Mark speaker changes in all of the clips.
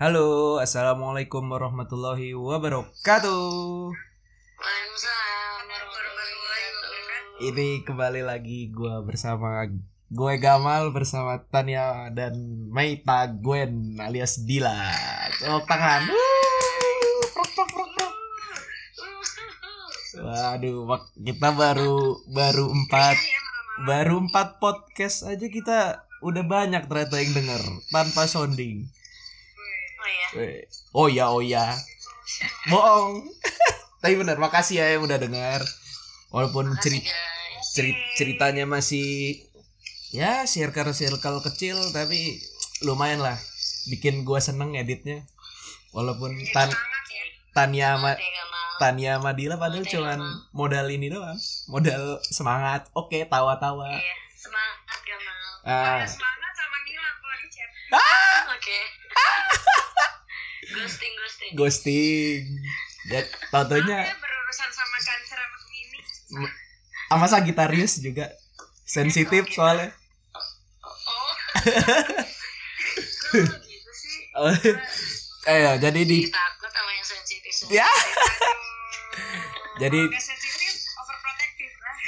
Speaker 1: Halo, assalamualaikum warahmatullahi wabarakatuh.
Speaker 2: Waalaikumsalam warahmatullahi wabarakatuh.
Speaker 1: Ini kembali lagi gua bersama gue Gamal bersama Tania dan Maita Gwen alias Dila. Tepuk tangan. Wuh, prok, prok, prok, prok. Waduh, kita baru baru empat baru empat podcast aja kita udah banyak ternyata yang denger tanpa sounding. Weh. Oh ya, oh ya. Bohong. Tapi benar, makasih ya yang udah dengar. Walaupun
Speaker 2: Makasih
Speaker 1: ceri- ceri- ceritanya masih ya circle circle kecil tapi lumayan lah bikin gua seneng editnya. Walaupun tan Tania sama
Speaker 2: Oke, mau.
Speaker 1: Tania sama Dila padahal
Speaker 2: Oke,
Speaker 1: cuman modal ini doang. Modal semangat. Oke, tawa-tawa.
Speaker 2: Iya, semangat gak mau.
Speaker 1: Ah,
Speaker 3: semangat sama ngilang kalau di chat
Speaker 2: Oke. Ghosting, ghosting.
Speaker 1: ghosting. Ya, tau-taunya
Speaker 3: dia berurusan sama cancer sama Gemini
Speaker 1: sama Sagitarius juga sensitif soalnya.
Speaker 2: Oh. Gitu sih?
Speaker 1: Oh, eh ya, jadi di
Speaker 2: takut sama yang sensitif.
Speaker 1: Ya. Jadi-
Speaker 3: lah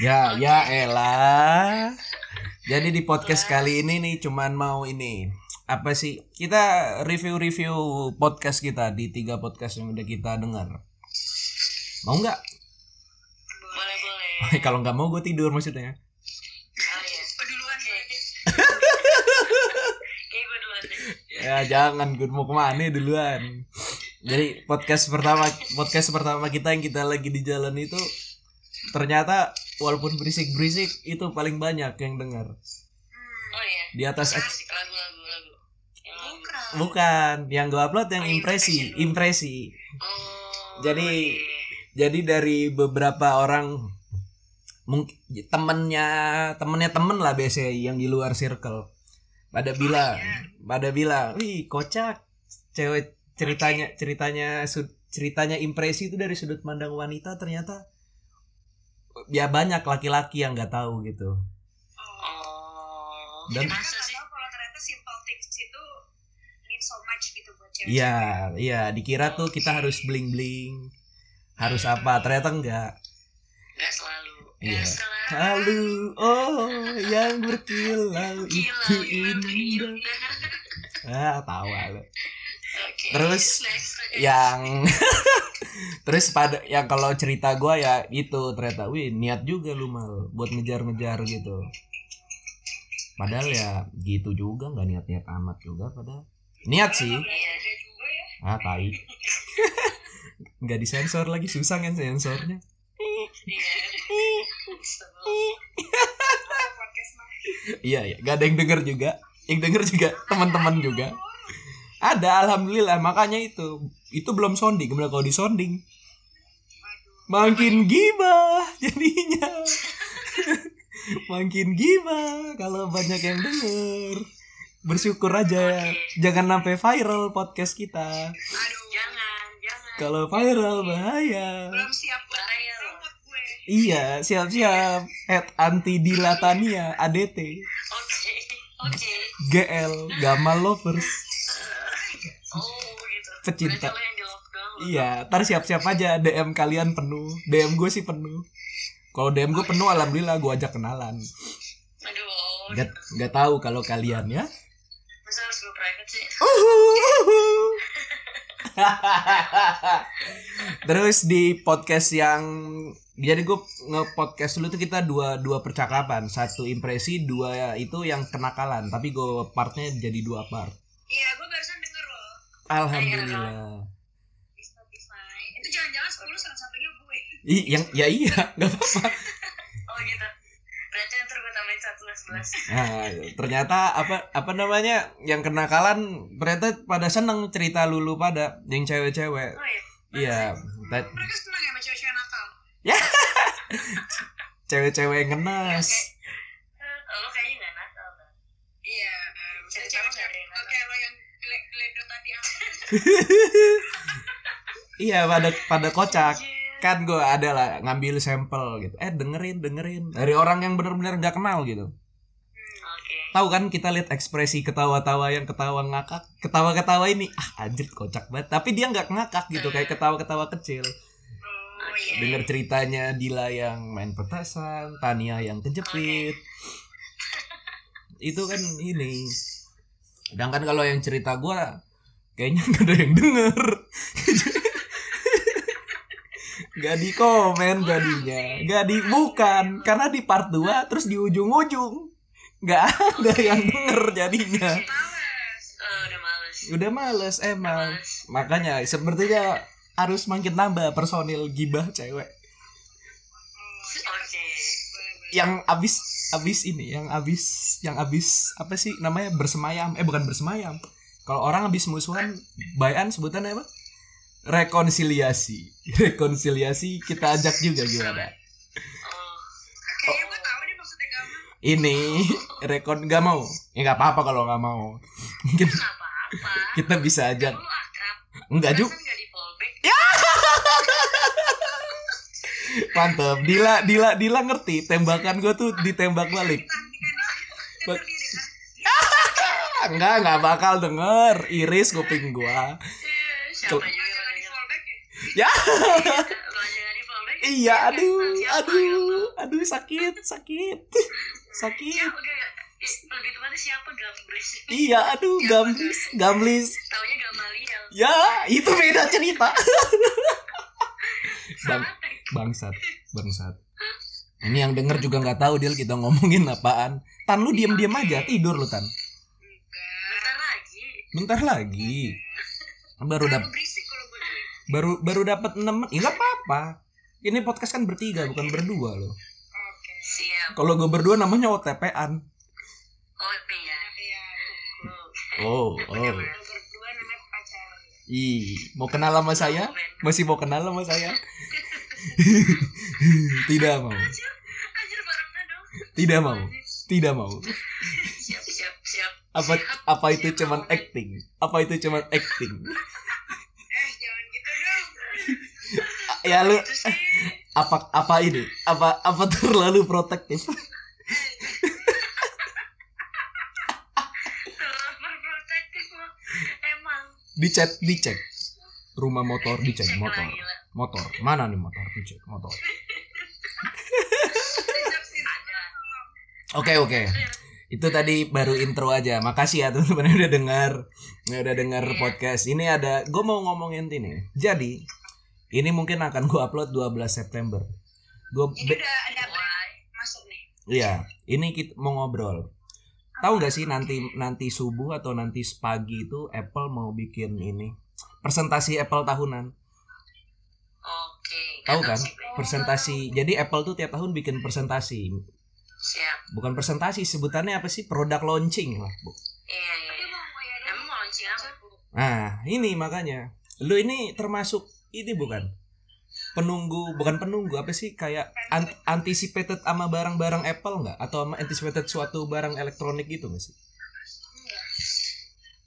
Speaker 1: ya ya elah. Jadi di podcast kali ini nih cuman mau ini apa sih kita review-review podcast kita di tiga podcast yang udah kita dengar. Mau nggak?
Speaker 2: Boleh, boleh.
Speaker 1: Kalau nggak mau gue tidur maksudnya.
Speaker 2: Oh iya.
Speaker 3: duluan.
Speaker 1: Ya jangan gue mau ke mana duluan. Jadi podcast pertama podcast pertama kita yang kita lagi di jalan itu ternyata walaupun berisik-berisik itu paling banyak yang dengar
Speaker 2: Oh iya.
Speaker 1: di atas
Speaker 3: bukan
Speaker 1: yang gue upload yang
Speaker 2: Oh,
Speaker 1: impresi impresi
Speaker 2: Oh.
Speaker 1: Jadi-
Speaker 2: iya.
Speaker 1: jadi dari beberapa orang mungkin temennya temennya temen lah biasanya yang di luar circle pada bilang pada bilang wih kocak cewek ceritanya ceritanya ceritanya impresi itu dari sudut pandang wanita ternyata ya banyak laki-laki yang nggak tahu gitu
Speaker 2: Oh.
Speaker 1: Dan-
Speaker 2: masa
Speaker 3: nggak
Speaker 2: sih?
Speaker 3: tahu kalau ternyata simple things itu mean so much gitu buat cewek
Speaker 1: iya iya dikira tuh kita harus bling bling harus apa ternyata enggak
Speaker 2: Gak selalu.
Speaker 1: Iya.
Speaker 2: Selalu.
Speaker 1: Lalu oh yang berkilau itu indah. Ah, tawa lu.
Speaker 2: Oke.
Speaker 1: Terus,
Speaker 2: next.
Speaker 1: Yang terus pada yang kalau cerita gua ya itu ternyata wih niat juga lu mal buat ngejar-ngejar gitu. Padahal ya gitu juga nggak niat-niat amat juga padahal. Niat sih.
Speaker 2: Iya.
Speaker 3: ya
Speaker 1: Ah, tai. nggak disensor lagi susah kan sensornya.
Speaker 2: Iya.
Speaker 1: Iya ya, gak ada yang denger juga. Yang denger juga teman-teman juga. Ada alhamdulillah makanya itu itu belum sounding kemudian kalau disonding makin gibah jadinya makin gibah kalau banyak yang denger bersyukur aja jangan sampai viral podcast kita
Speaker 3: aduh
Speaker 2: Jangan, jangan.
Speaker 1: kalau viral bahaya
Speaker 3: belum siap
Speaker 2: Bahaya
Speaker 3: gue
Speaker 1: iya siap-siap at anti dilatania ADT
Speaker 2: Oke. Oke.
Speaker 1: GL Gamal Lovers
Speaker 2: Oh, gitu.
Speaker 1: Pecinta.
Speaker 2: Berarti lo yang jawab dong.
Speaker 1: Iya, ntar siap-siap aja DM kalian penuh. DM gue sih penuh. Kalau DM gue penuh, alhamdulillah gue ajak kenalan.
Speaker 2: Aduh.
Speaker 1: Gak, gak tahu kalau kalian ya. Terus di podcast yang jadi gue nge-podcast dulu tuh kita dua dua percakapan, satu impresi, dua itu yang kenakalan. Tapi gue partnya jadi dua part.
Speaker 3: iya gue barusan denger loh
Speaker 1: Alhamdulillah.
Speaker 3: di Spotify itu jangan-jangan 10 salah satunya gue
Speaker 1: Ih, yang ya iya, nggak apa-apa.
Speaker 2: Oh, gitu. Berarti ntar gue tambahin satu lah sebelas.
Speaker 1: Nah, ternyata apa apa namanya yang kenakalan ternyata pada seneng cerita lulu pada yang cewek-cewek.
Speaker 2: Oh iya.
Speaker 1: Iya,
Speaker 3: mereka ya sama cewek-cewek nakal
Speaker 1: cewek-cewek yang
Speaker 2: lo kayaknya nakal kan?
Speaker 3: iya cewek-cewek oke lo yang tadi
Speaker 1: iya, pada pada kocak.
Speaker 2: Anjir.
Speaker 1: Kan gue ada lah ngambil sampel gitu. Eh dengerin dengerin dari orang yang benar-benar nggak kenal gitu. Tahu kan kita lihat ekspresi ketawa-tawa yang ketawa ngakak ketawa-ketawa ini ah anjir kocak banget. Tapi dia nggak ngakak gitu kayak ketawa-ketawa kecil.
Speaker 3: Oh iya.
Speaker 1: denger ceritanya Dila yang main petasan Tania yang kejepit. Itu kan ini. Sedangkan kalau yang cerita gua kayaknya nggak ada yang denger. Gak di komen jadinya. Gak di bukan. Karena di part 2 Terus di ujung-ujung Gak ada yang denger jadinya
Speaker 3: Males.
Speaker 2: Oh, udah males.
Speaker 1: Udah males emang
Speaker 2: Males.
Speaker 1: Makanya sepertinya Harus makin nambah personil gibah cewek
Speaker 2: Oke.
Speaker 1: Yang abis Abis ini Yang abis Yang abis Apa sih namanya Bersemayam Eh bukan bersemayam Kalau orang abis musuhan Bayan sebutannya apa Rekonsiliasi Rekonsiliasi Kita ajak juga gimana
Speaker 2: Oh,
Speaker 3: Kayaknya gue tahu nih maksudnya kamu.
Speaker 1: Ini rekon gak mau. Ya nggak apa-apa kalau nggak mau. Mungkin
Speaker 2: nggak apa-apa.
Speaker 1: kita bisa aja enggak juga.
Speaker 2: nggak di fallback.
Speaker 1: mantep. Dila Dila Dila ngerti. Tembakan gue tuh ditembak balik.
Speaker 3: dengar.
Speaker 1: enggak nggak bakal denger. Iris kuping gua.
Speaker 2: Eh, Siapa
Speaker 3: ya.
Speaker 1: ya!
Speaker 2: Fallback.
Speaker 1: iya aduh aduh aduh sakit sakit sakit
Speaker 2: Siapa gak? Lebih tepatnya siapa gambris?
Speaker 1: iya aduh gamblis gamblis
Speaker 2: Taunya Gamaliel.
Speaker 1: ya itu beda cerita bang bangsat bangsat ini yang denger juga nggak tahu Dil kita ngomongin apaan tan lu diem diem aja tidur lu tan
Speaker 3: Enggak.
Speaker 2: Bentar lagi.
Speaker 1: bentar lagi baru dap
Speaker 3: Terlalu berisik kalau gue cuy.
Speaker 1: baru baru dapat 6 menit ya nggak apa-apa ini podcast kan bertiga bukan berdua loh.
Speaker 2: Siap.
Speaker 1: kalau gue berdua namanya OTP-an
Speaker 2: Oh iya.
Speaker 3: Iya.
Speaker 1: oh
Speaker 2: Oh.
Speaker 1: ih mau kenal sama saya masih mau kenal sama saya tidak mau tidak mau tidak mau
Speaker 2: Siap, siap, siap.
Speaker 1: apa apa itu cuman acting apa itu cuman acting
Speaker 3: Eh jangan gitu dong.
Speaker 1: ya lu
Speaker 2: Itu sih.
Speaker 1: Apa apa ini? Apa apa terlalu protektif?
Speaker 2: Overprotective lo. Emang.
Speaker 1: dicek dicek. Rumah motor dicek
Speaker 2: Cek
Speaker 1: motor.
Speaker 2: lah.
Speaker 1: motor. Mana nih motor? Dicek motor. Oke oke. Itu tadi baru intro aja. Makasih ya teman-teman udah dengar. Udah dengar
Speaker 2: Iya.
Speaker 1: podcast. Ini ada gue mau ngomongin ini. Jadi ini mungkin akan gue upload 12 September gue
Speaker 3: Ini udah ada masuk nih.
Speaker 1: Iya, ini kita mau ngobrol. Tahu nggak sih nanti nanti subuh atau nanti pagi itu Apple mau bikin ini presentasi Apple tahunan.
Speaker 2: Oke.
Speaker 1: Tahu kan? Presentasi. Jadi Apple tuh tiap tahun bikin presentasi.
Speaker 2: Siap.
Speaker 1: Bukan presentasi, sebutannya apa sih? Product launching lah. Bu.
Speaker 2: Iya, iya. Iya.
Speaker 3: mau ya
Speaker 2: Emang mau launching apa?
Speaker 1: Nah, ini makanya. Lu ini termasuk ini bukan? Penunggu, bukan penunggu, apa sih kayak an- anticipated sama barang-barang Apple nggak? Atau sama anticipated suatu barang elektronik gitu nggak sih?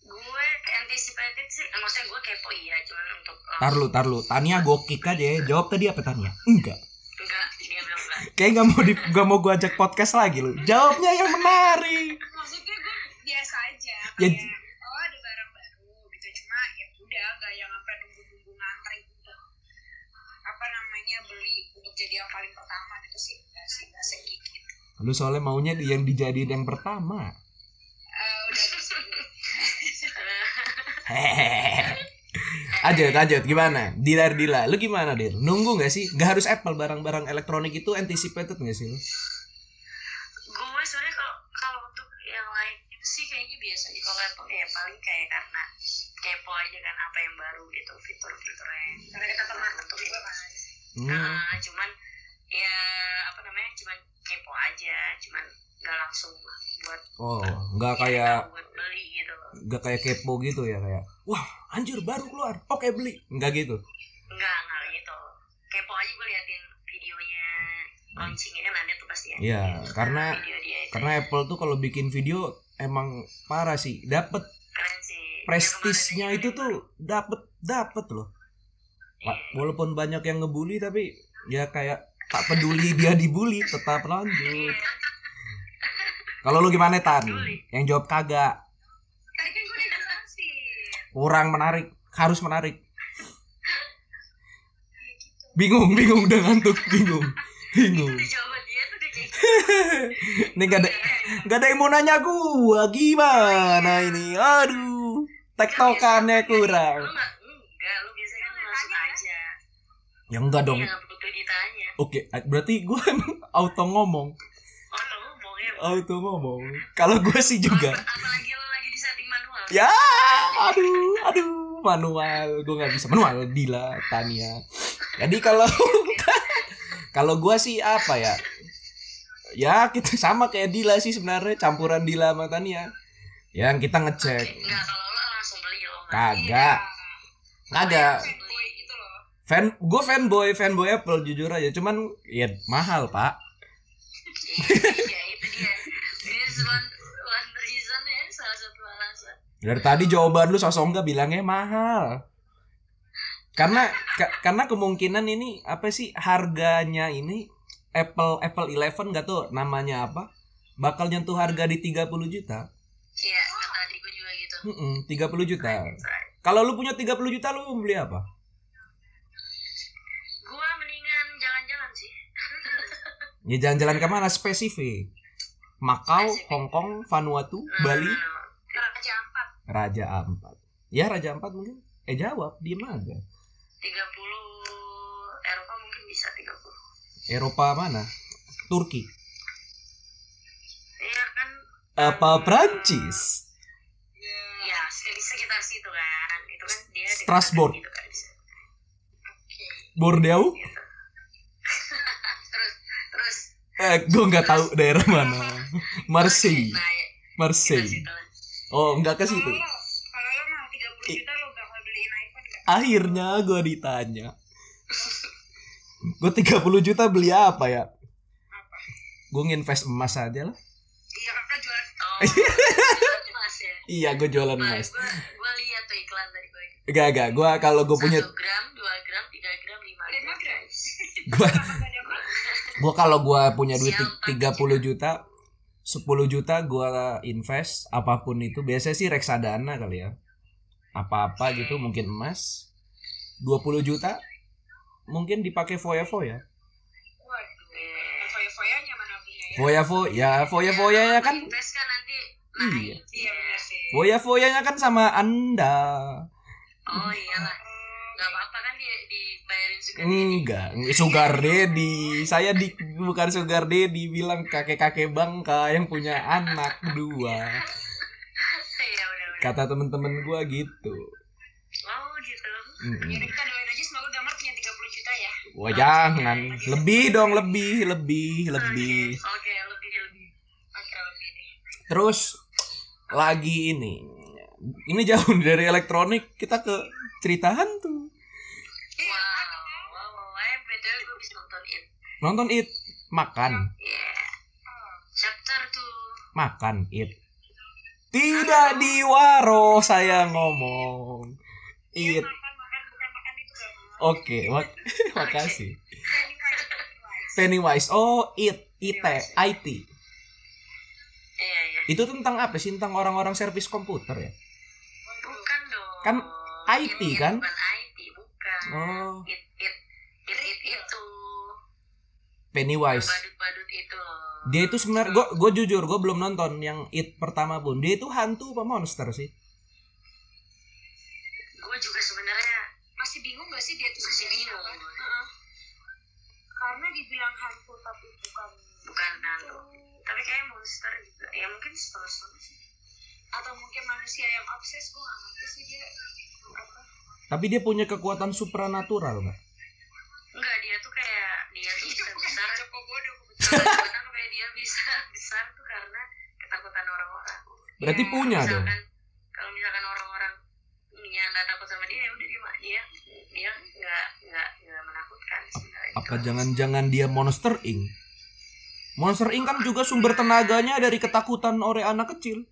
Speaker 2: Gue anticipated sih, eh, maksudnya gue kepo iya, cuman untuk eh,
Speaker 1: Tarlu, tarlu. Tania gue kick aja ya. Jawab tadi apa Tania? Enggak.
Speaker 2: enggak, dia bilang enggak.
Speaker 1: Kayak nggak mau di, nggak mau gue ajak podcast lagi lu. Jawabnya yang menarik.
Speaker 3: Maksudnya gue biasa aja.
Speaker 1: Ya,
Speaker 3: Kayak, oh ada barang baru gitu. Cuma ya udah nggak yang sampai nunggu-nunggu ngantri gitu. Apa namanya beli untuk jadi yang paling pertama gitu sih. Enggak sih, enggak segigit.
Speaker 1: Lu soalnya maunya di- yang dijadiin yang pertama.
Speaker 3: Udah.
Speaker 1: Hehehe. Lanjut, lanjut. Gimana? Dila, Dila. Lu gimana, Dil? Nunggu nggak sih? Nggak harus Apple barang-barang elektronik itu anticipated nggak sih lu?
Speaker 2: gue sebenarnya kalau kalau untuk yang lain itu sih kayaknya biasa aja kalau Apple ya paling kayak karena kepo aja kan apa yang baru gitu fitur-fiturnya
Speaker 3: Karena kita pernah nonton juga kan.
Speaker 1: Hmm.
Speaker 2: Nah, cuman ya apa namanya cuman kepo aja cuman nggak langsung buat
Speaker 1: Oh, nggak
Speaker 2: ya,
Speaker 1: kayak
Speaker 2: buat beli gitu
Speaker 1: nggak kayak kepo gitu ya kayak. Wah, anjir baru keluar. Oke beli. Nggak gitu.
Speaker 2: Enggak, enggak gitu. Kepo aja gue liatin videonya launchingnya kan ada tuh pasti ya.
Speaker 1: Iya, karena
Speaker 2: itu
Speaker 1: karena Apple tuh kalau bikin video emang parah sih. Dapet
Speaker 2: keren sih.
Speaker 1: prestisnya itu tuh dapet dapet loh.
Speaker 2: Iya.
Speaker 1: Wa- Walaupun banyak yang ngebully tapi ya kayak tak peduli dia dibully tetap lanjut. Kalau lu gimana tan? Yang jawab kagak.
Speaker 3: tadi kan gue udah
Speaker 1: Kurang menarik, harus menarik.
Speaker 3: gitu
Speaker 1: Bingung, bingung udah ngantuk, bingung. Bingung.
Speaker 2: Itu jawaban dia tuh udah kayak gitu.
Speaker 1: Ini gak ada gak ada yang mau nanya gua gimana ini. Aduh. Tektokannya kurang.
Speaker 2: Lu nggak enggak, lu biasanya kan langsung aja.
Speaker 1: Ya enggak dong.
Speaker 2: Iya.
Speaker 1: Oke, berarti gua emang auto ngomong.
Speaker 2: Oh, lu ngomong ya.
Speaker 1: Auto ngomong. Kalau gua sih juga.
Speaker 2: Apalagi lu lagi di setting manual.
Speaker 1: Ya, aduh, aduh, manual. Gue nggak bisa manual, Dila, Tania. Jadi kalau kalau gue sih apa ya? Ya kita sama kayak Dila sih sebenarnya campuran Dila sama Tania. Yang kita ngecek.
Speaker 2: Enggak, kalau lu langsung beli lo.
Speaker 1: Kagak, kagak.
Speaker 3: fanboy gitu
Speaker 1: Fan, gue fanboy, fanboy Apple jujur aja. Cuman ya mahal pak.
Speaker 2: One, one reason ya, salah satu alasan.
Speaker 1: Dari tadi jawaban lu sosok enggak bilangnya mahal. Karena ka- karena kemungkinan ini apa sih harganya ini Apple Apple 11 enggak tuh namanya apa? Bakal nyentuh harga di 30 juta.
Speaker 2: Iya, kata adik gue juga gitu.
Speaker 1: Mm-mm, 30 juta.
Speaker 2: Right.
Speaker 1: Kalau lu punya 30 juta lu mau beli apa?
Speaker 2: Gua mendingan jalan-jalan sih.
Speaker 1: Ya jalan-jalan ke mana spesifik? Macau, Hong Kong, Vanuatu, Bali,
Speaker 3: raja empat
Speaker 1: Raja Ampat. Ya Raja Ampat mungkin. Eh jawab, diem aja.
Speaker 2: 30 Eropa mungkin bisa 30.
Speaker 1: Eropa mana? Turki.
Speaker 2: Iya kan?
Speaker 1: Apa Prancis?
Speaker 2: Ya, di sekitar situ kan. Itu kan dia
Speaker 1: Strasbourg.
Speaker 2: Gitu kan.
Speaker 1: Bordeaux?
Speaker 2: Gitu. terus terus
Speaker 1: Eh, gue nggak tahu daerah mana. Marseille, Marseille. Oh, nggak ke situ.
Speaker 3: lo kalau lo mau 30 juta lo bakal beliin iPhone gak?
Speaker 1: Akhirnya gue ditanya. Gue 30 juta beli apa ya?
Speaker 3: apa?
Speaker 1: Gue nginvest emas aja lah.
Speaker 3: iya kakak jualan
Speaker 2: emas ya.
Speaker 1: Iya, gue jualan emas.
Speaker 2: gua, gua lihat tuh iklan tadi gue.
Speaker 1: Gak, gak. Gue kalau gue punya,
Speaker 2: 1 gram, 2 gram, 3 gram, 5
Speaker 3: Lima
Speaker 2: gram.
Speaker 1: gue, Gue kalau gue punya duit
Speaker 2: Siapa?
Speaker 1: 30 juta, 10 juta gue invest apa pun itu. Biasanya sih reksadana kali ya. Apa-apa gitu, mungkin emas. 20 juta, mungkin dipakai foya-foya.
Speaker 3: punya ya
Speaker 1: Foya-foya, ya foya-foyanya kan
Speaker 2: Invest kan
Speaker 1: Iya. Foya-foyanya kan sama Anda.
Speaker 2: Oh iyalah.
Speaker 3: Oh,
Speaker 2: Gak apa-apa kan dia dibayarin juga.
Speaker 1: Enggak, sugar daddy. Saya di bukan sugar daddy, bilang kakek-kakek bangka yang punya anak dua.
Speaker 2: Iya.
Speaker 1: Kata temen-temen gua gitu.
Speaker 2: Oh gitu.
Speaker 3: Jadi kita doain aja semoga Damar punya 30 juta ya.
Speaker 1: Wah jangan, lebih dong, lebih, lebih, lebih.
Speaker 2: Oke, oke, lebih lebih.
Speaker 3: Oke lebih deh.
Speaker 1: Terus lagi ini, ini jauh dari elektronik, kita ke cerita hantu.
Speaker 3: Iya,
Speaker 2: Wow, wow, wow. Eh, btw gue bisa nonton it.
Speaker 1: Nonton it, makan,
Speaker 2: Yeah. Chapter tuh.
Speaker 1: makan it. Tidak di waro saya ngomong.
Speaker 3: Iya,
Speaker 1: It. Oke, mak- makasih.
Speaker 3: Pennywise.
Speaker 1: Oh, it, IT, IT.
Speaker 2: Iya, iya.
Speaker 1: Itu tentang apa sih? Tentang orang-orang servis komputer ya?
Speaker 2: Bukan dong.
Speaker 1: Kan IT
Speaker 2: Ini
Speaker 1: kan?
Speaker 2: Bukan IT, bukan.
Speaker 1: Oh,
Speaker 2: It, it, it, it itu.
Speaker 1: Pennywise.
Speaker 2: Badut-badut itu.
Speaker 1: Dia itu sebenarnya gue gue jujur gue belum nonton yang it pertama pun. Dia itu hantu apa monster sih?
Speaker 2: Gue juga sebenarnya
Speaker 3: Masih bingung gak sih dia tuh
Speaker 2: masih bingung.
Speaker 3: Karena dibilang hantu tapi bukan
Speaker 2: Bukan hantu. Tapi kayak monster juga. Ya mungkin setengah-setengah sih.
Speaker 3: atau mungkin manusia yang obses gue gak ngerti sih dia
Speaker 1: Tapi dia punya kekuatan supranatural nggak?
Speaker 2: Enggak, dia tuh kayak dia tuh bisa besar. Ketakutan kayak dia bisa besar tuh karena ketakutan orang-orang.
Speaker 1: Berarti
Speaker 3: Ya,
Speaker 1: punya dong.
Speaker 2: misalkan kalau misalkan orang-orang yang nggak takut sama dia ya udah dia dia dia nggak nggak nggak menakutkan sebenarnya
Speaker 1: Apa jangan-jangan dia monster ink? Monster ink kan juga sumber tenaganya dari ketakutan oleh anak kecil.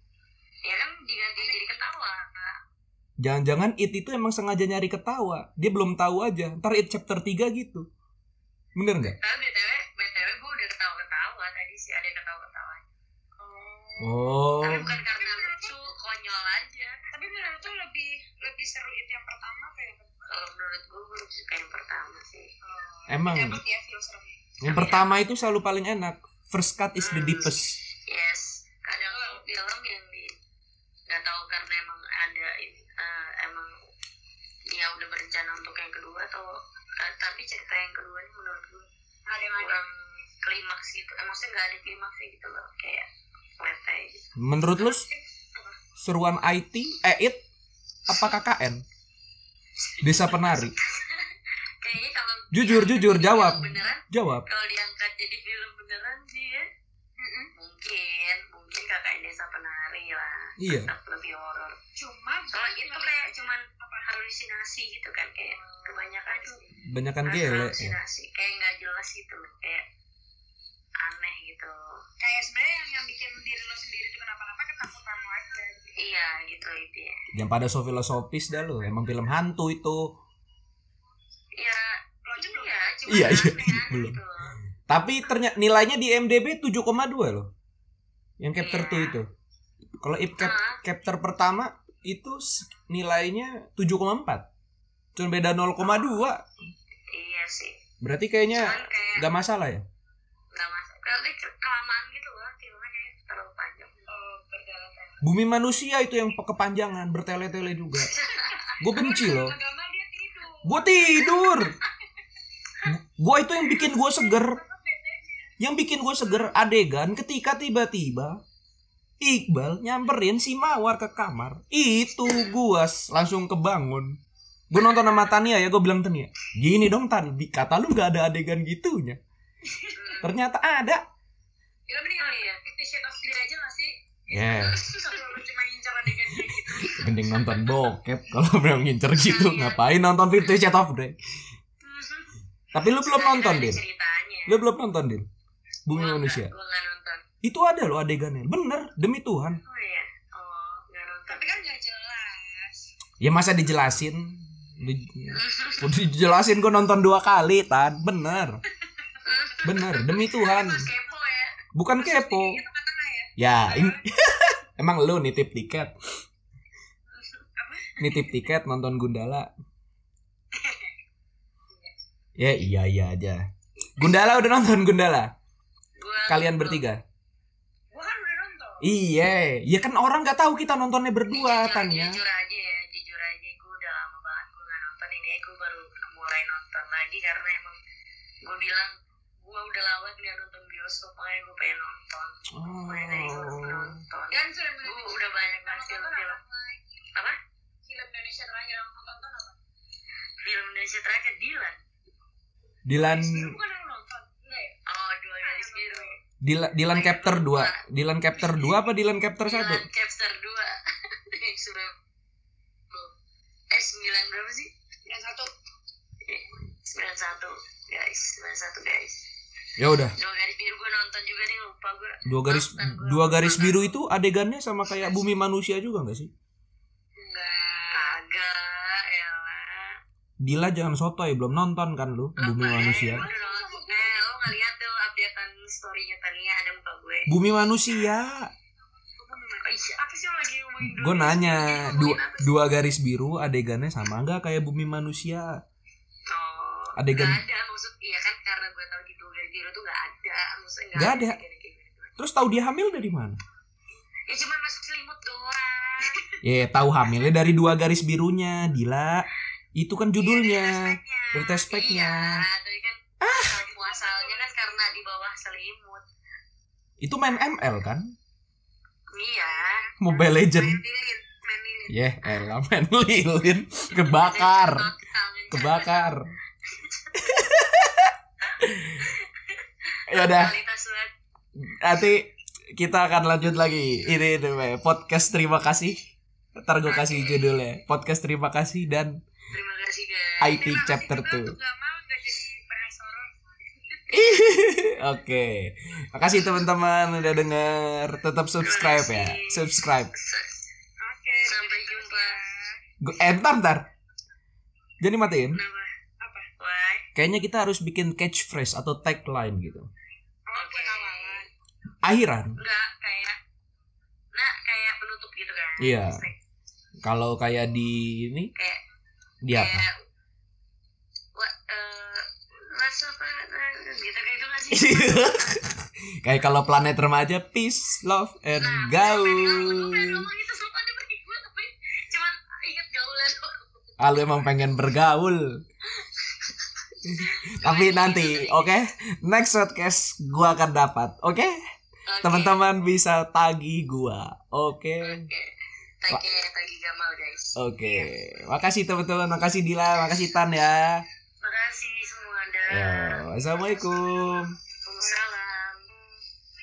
Speaker 2: ya kan diganti jadi ketawa
Speaker 1: Jangan-jangan it itu emang sengaja nyari ketawa. Dia belum tahu aja. Ntar it chapter 3 gitu. Bener nggak?
Speaker 2: tapi btw btw gue udah ketawa ketawa tadi sih ada ketawa ketawa
Speaker 3: oh
Speaker 1: Oh.
Speaker 2: tapi bukan karena lucu konyol aja
Speaker 3: tapi menurut tuh lebih lebih seru itu yang pertama kedua
Speaker 2: kalau menurut gue gue lebih suka yang pertama sih
Speaker 1: Emang
Speaker 3: dapat ya feel
Speaker 1: yang pertama itu selalu paling enak. First cut is the deepest.
Speaker 2: yes kadang tuh film yang di nggak tahu karena emang ada ini eh, emang dia udah berencana untuk yang kedua atau eh, tapi cerita yang kedua ini menurut gue
Speaker 3: ada yang ada
Speaker 2: kurang klimaks gitu eh, maksudnya nggak ada klimaksnya gitu loh kayak aja gitu
Speaker 1: Menurut lu seruan IT, eh it apa KKN? Desa Penari.
Speaker 2: kayaknya kalau
Speaker 1: Jujur, jujur, jawab.
Speaker 2: beneran
Speaker 1: Jawab.
Speaker 2: kalau diangkat jadi film beneran sih ya
Speaker 3: Mm-mm.
Speaker 2: mungkin mungkin kakak desa penari lah
Speaker 1: Iya.
Speaker 2: lebih
Speaker 3: cuma
Speaker 2: kalau itu kayak cuman apa halusinasi gitu kan kayak kebanyakan tuh
Speaker 1: Banyakan gele ya.
Speaker 2: halusinasi kayak nggak jelas gitu loh kayak aneh gitu
Speaker 3: kayak sebenarnya yang yang bikin diri lo sendiri itu kenapa-napa ketakutan lo aja gitu.
Speaker 2: iya gitu itu ya
Speaker 1: Yang pada so filosofis dah lu. Emang film hantu itu.
Speaker 2: ya
Speaker 3: lo aja belum
Speaker 2: iya cuma
Speaker 1: Iya, iya,
Speaker 2: aneh
Speaker 1: belum.
Speaker 2: gitu loh.
Speaker 1: Tapi ternyata nilainya di MDB 7,2 loh. Yang chapter
Speaker 2: Iya.
Speaker 1: 2 itu. Kalau if cap, chapter pertama itu nilainya 7,4. Cuma beda 0,2.
Speaker 2: iya sih
Speaker 1: Berarti kayaknya
Speaker 2: kayak
Speaker 1: nggak masalah ya.
Speaker 2: nggak masuk kalau dia kelamaan gitu loh filmnya kayak terlalu panjang
Speaker 3: oh,
Speaker 1: Bumi manusia itu yang kepanjangan, bertele-tele juga. Gue benci loh.
Speaker 3: agama dia tidur
Speaker 1: Gue tidur. Gue itu yang bikin gue seger. Yang bikin gue seger adegan ketika tiba-tiba Iqbal nyamperin si Mawar ke kamar. Itu gue langsung kebangun. Gue nonton sama Tania ya, gue bilang Tania, gini dong Tan, kata lu gak ada adegan gitunya. Ternyata ada.
Speaker 3: ya mending
Speaker 2: Oh, iya.
Speaker 3: Fifty Shades of Grey aja gak sih
Speaker 1: Ya,
Speaker 3: adegan kayak gitu
Speaker 1: mending nonton bokep kalau memang ngincer gitu. Ngapain nonton Fifty Shades of Grey? Tapi lu belum nonton, Din. Lu belum nonton, Din. Bumi manusia.
Speaker 2: nonton
Speaker 1: Itu ada loh adegannya. Bener, demi Tuhan.
Speaker 2: oh iya oh
Speaker 3: tapi kan gak jelas
Speaker 1: Ya masa dijelasin? Di- Udah dijelasin gue nonton dua kali, Tan. Bener. Bener, demi Tuhan.
Speaker 2: Ya
Speaker 1: Bukan kepo.
Speaker 3: Ya
Speaker 1: Ya, ini emang lu nitip tiket. Nitip tiket nonton Gundala. Ya iya iya aja. Gundala udah nonton Gundala.
Speaker 2: gua
Speaker 1: Kalian bertiga.
Speaker 3: gua kan udah nonton
Speaker 1: Iya, ya kan orang nggak tahu kita nontonnya berdua
Speaker 2: jujur,
Speaker 1: kan ya.
Speaker 2: jujur aja ya jujur aja gue udah lama banget gue nggak nonton ini. Gue baru mulai nonton lagi karena emang gue bilang gue udah lama nggak nonton bioskop makanya gue pengen nonton. Makanya dari gue
Speaker 1: Oh.
Speaker 2: nonton.
Speaker 3: Dan film
Speaker 2: gue udah banyak banget
Speaker 3: nonton
Speaker 2: film-film
Speaker 3: apa? Film Indonesia terakhir yang nonton tonton apa?
Speaker 2: Film Indonesia terakhir Dilan.
Speaker 1: Dilan
Speaker 3: bukan yang nonton enggak ya
Speaker 2: oh dua garis biru
Speaker 1: Dilan, Dilan Captor 2. Dilan Captor 2 apa Dilan Captor 1?
Speaker 2: Dilan Capster dua. Yang sudah eh sembilan berapa sih?
Speaker 3: Yang satu.
Speaker 2: Sembilan satu. Guys sembilan satu guys.
Speaker 1: Ya udah,
Speaker 2: dua garis biru gue nonton juga nih lupa gue
Speaker 1: dua garis dua garis biru itu adegannya sama kayak bumi manusia juga nggak sih?
Speaker 3: enggak
Speaker 2: agak ya lah.
Speaker 1: Dila jangan sotoy, belum nonton kan lu bumi manusia.
Speaker 2: Udah nonton. Eh, lo nggak lihat tuh updatean story-nya Tania ada muka gue.
Speaker 1: Bumi manusia.
Speaker 2: Iya, apa sih lo lagi ngomongin?
Speaker 1: Gue nanya dua, dua garis biru adegannya sama nggak kayak bumi manusia?
Speaker 2: Oh,
Speaker 1: adegan-
Speaker 2: nggak ada maksud iya kan karena gue tahu di dua garis biru tuh nggak ada maksudnya nggak
Speaker 1: Nggak ada.
Speaker 2: kayak gitu.
Speaker 1: Terus tahu dia hamil dari mana?
Speaker 2: Ya cuma masuk selimut doang.
Speaker 1: Ya tahu hamilnya dari dua garis birunya, Dila. Itu kan judulnya. Dari test pack-nya.
Speaker 2: Iya, tapi kan ah. Muasalnya kan karena di bawah selimut.
Speaker 1: Itu main ML kan?
Speaker 2: Iya.
Speaker 1: Mobile Legend.
Speaker 2: Main lilin, main lilin.
Speaker 1: Ya, elah main lilin. Kebakar. Kebakar. ya udah, nanti kita akan lanjut lagi. Ini namanya podcast terima kasih. Ntar gue kasih judulnya. Podcast terima kasih dan
Speaker 2: Terima kasih guys.
Speaker 1: IT chapter 2.
Speaker 3: Untuk gak mau gak jadi bahas horor
Speaker 1: Oke. Makasih teman-teman udah denger. Tetap subscribe ya. Subscribe.
Speaker 3: oke
Speaker 2: Sampai jumpa.
Speaker 1: Eh, ntar, ntar. Jadi matiin.
Speaker 3: Apa?
Speaker 1: Kayaknya kita harus bikin catchphrase atau tagline gitu. Akhiran.
Speaker 2: Enggak kayak nah kayak penutup gitu kan
Speaker 1: Iya. Kalau kayak di ini
Speaker 2: kayak
Speaker 1: dia apa?
Speaker 2: kayak gitu gitu sih
Speaker 1: kayak kalau planet remaja peace, love and
Speaker 2: Nah,
Speaker 1: gaul. Ah, lu emang pengen bergaul. Tapi nanti, oke? Next podcast gua akan dapat, oke?
Speaker 2: Oke.
Speaker 1: Teman-teman bisa tagih gua, oke?
Speaker 2: Oke. Tagi tagi Gamal guys.
Speaker 1: Oke. Makasih teman-teman, makasih Dila, makasih Tan ya.
Speaker 2: Makasih.
Speaker 1: Ya, Assalamualaikum.
Speaker 2: Waalaikumsalam.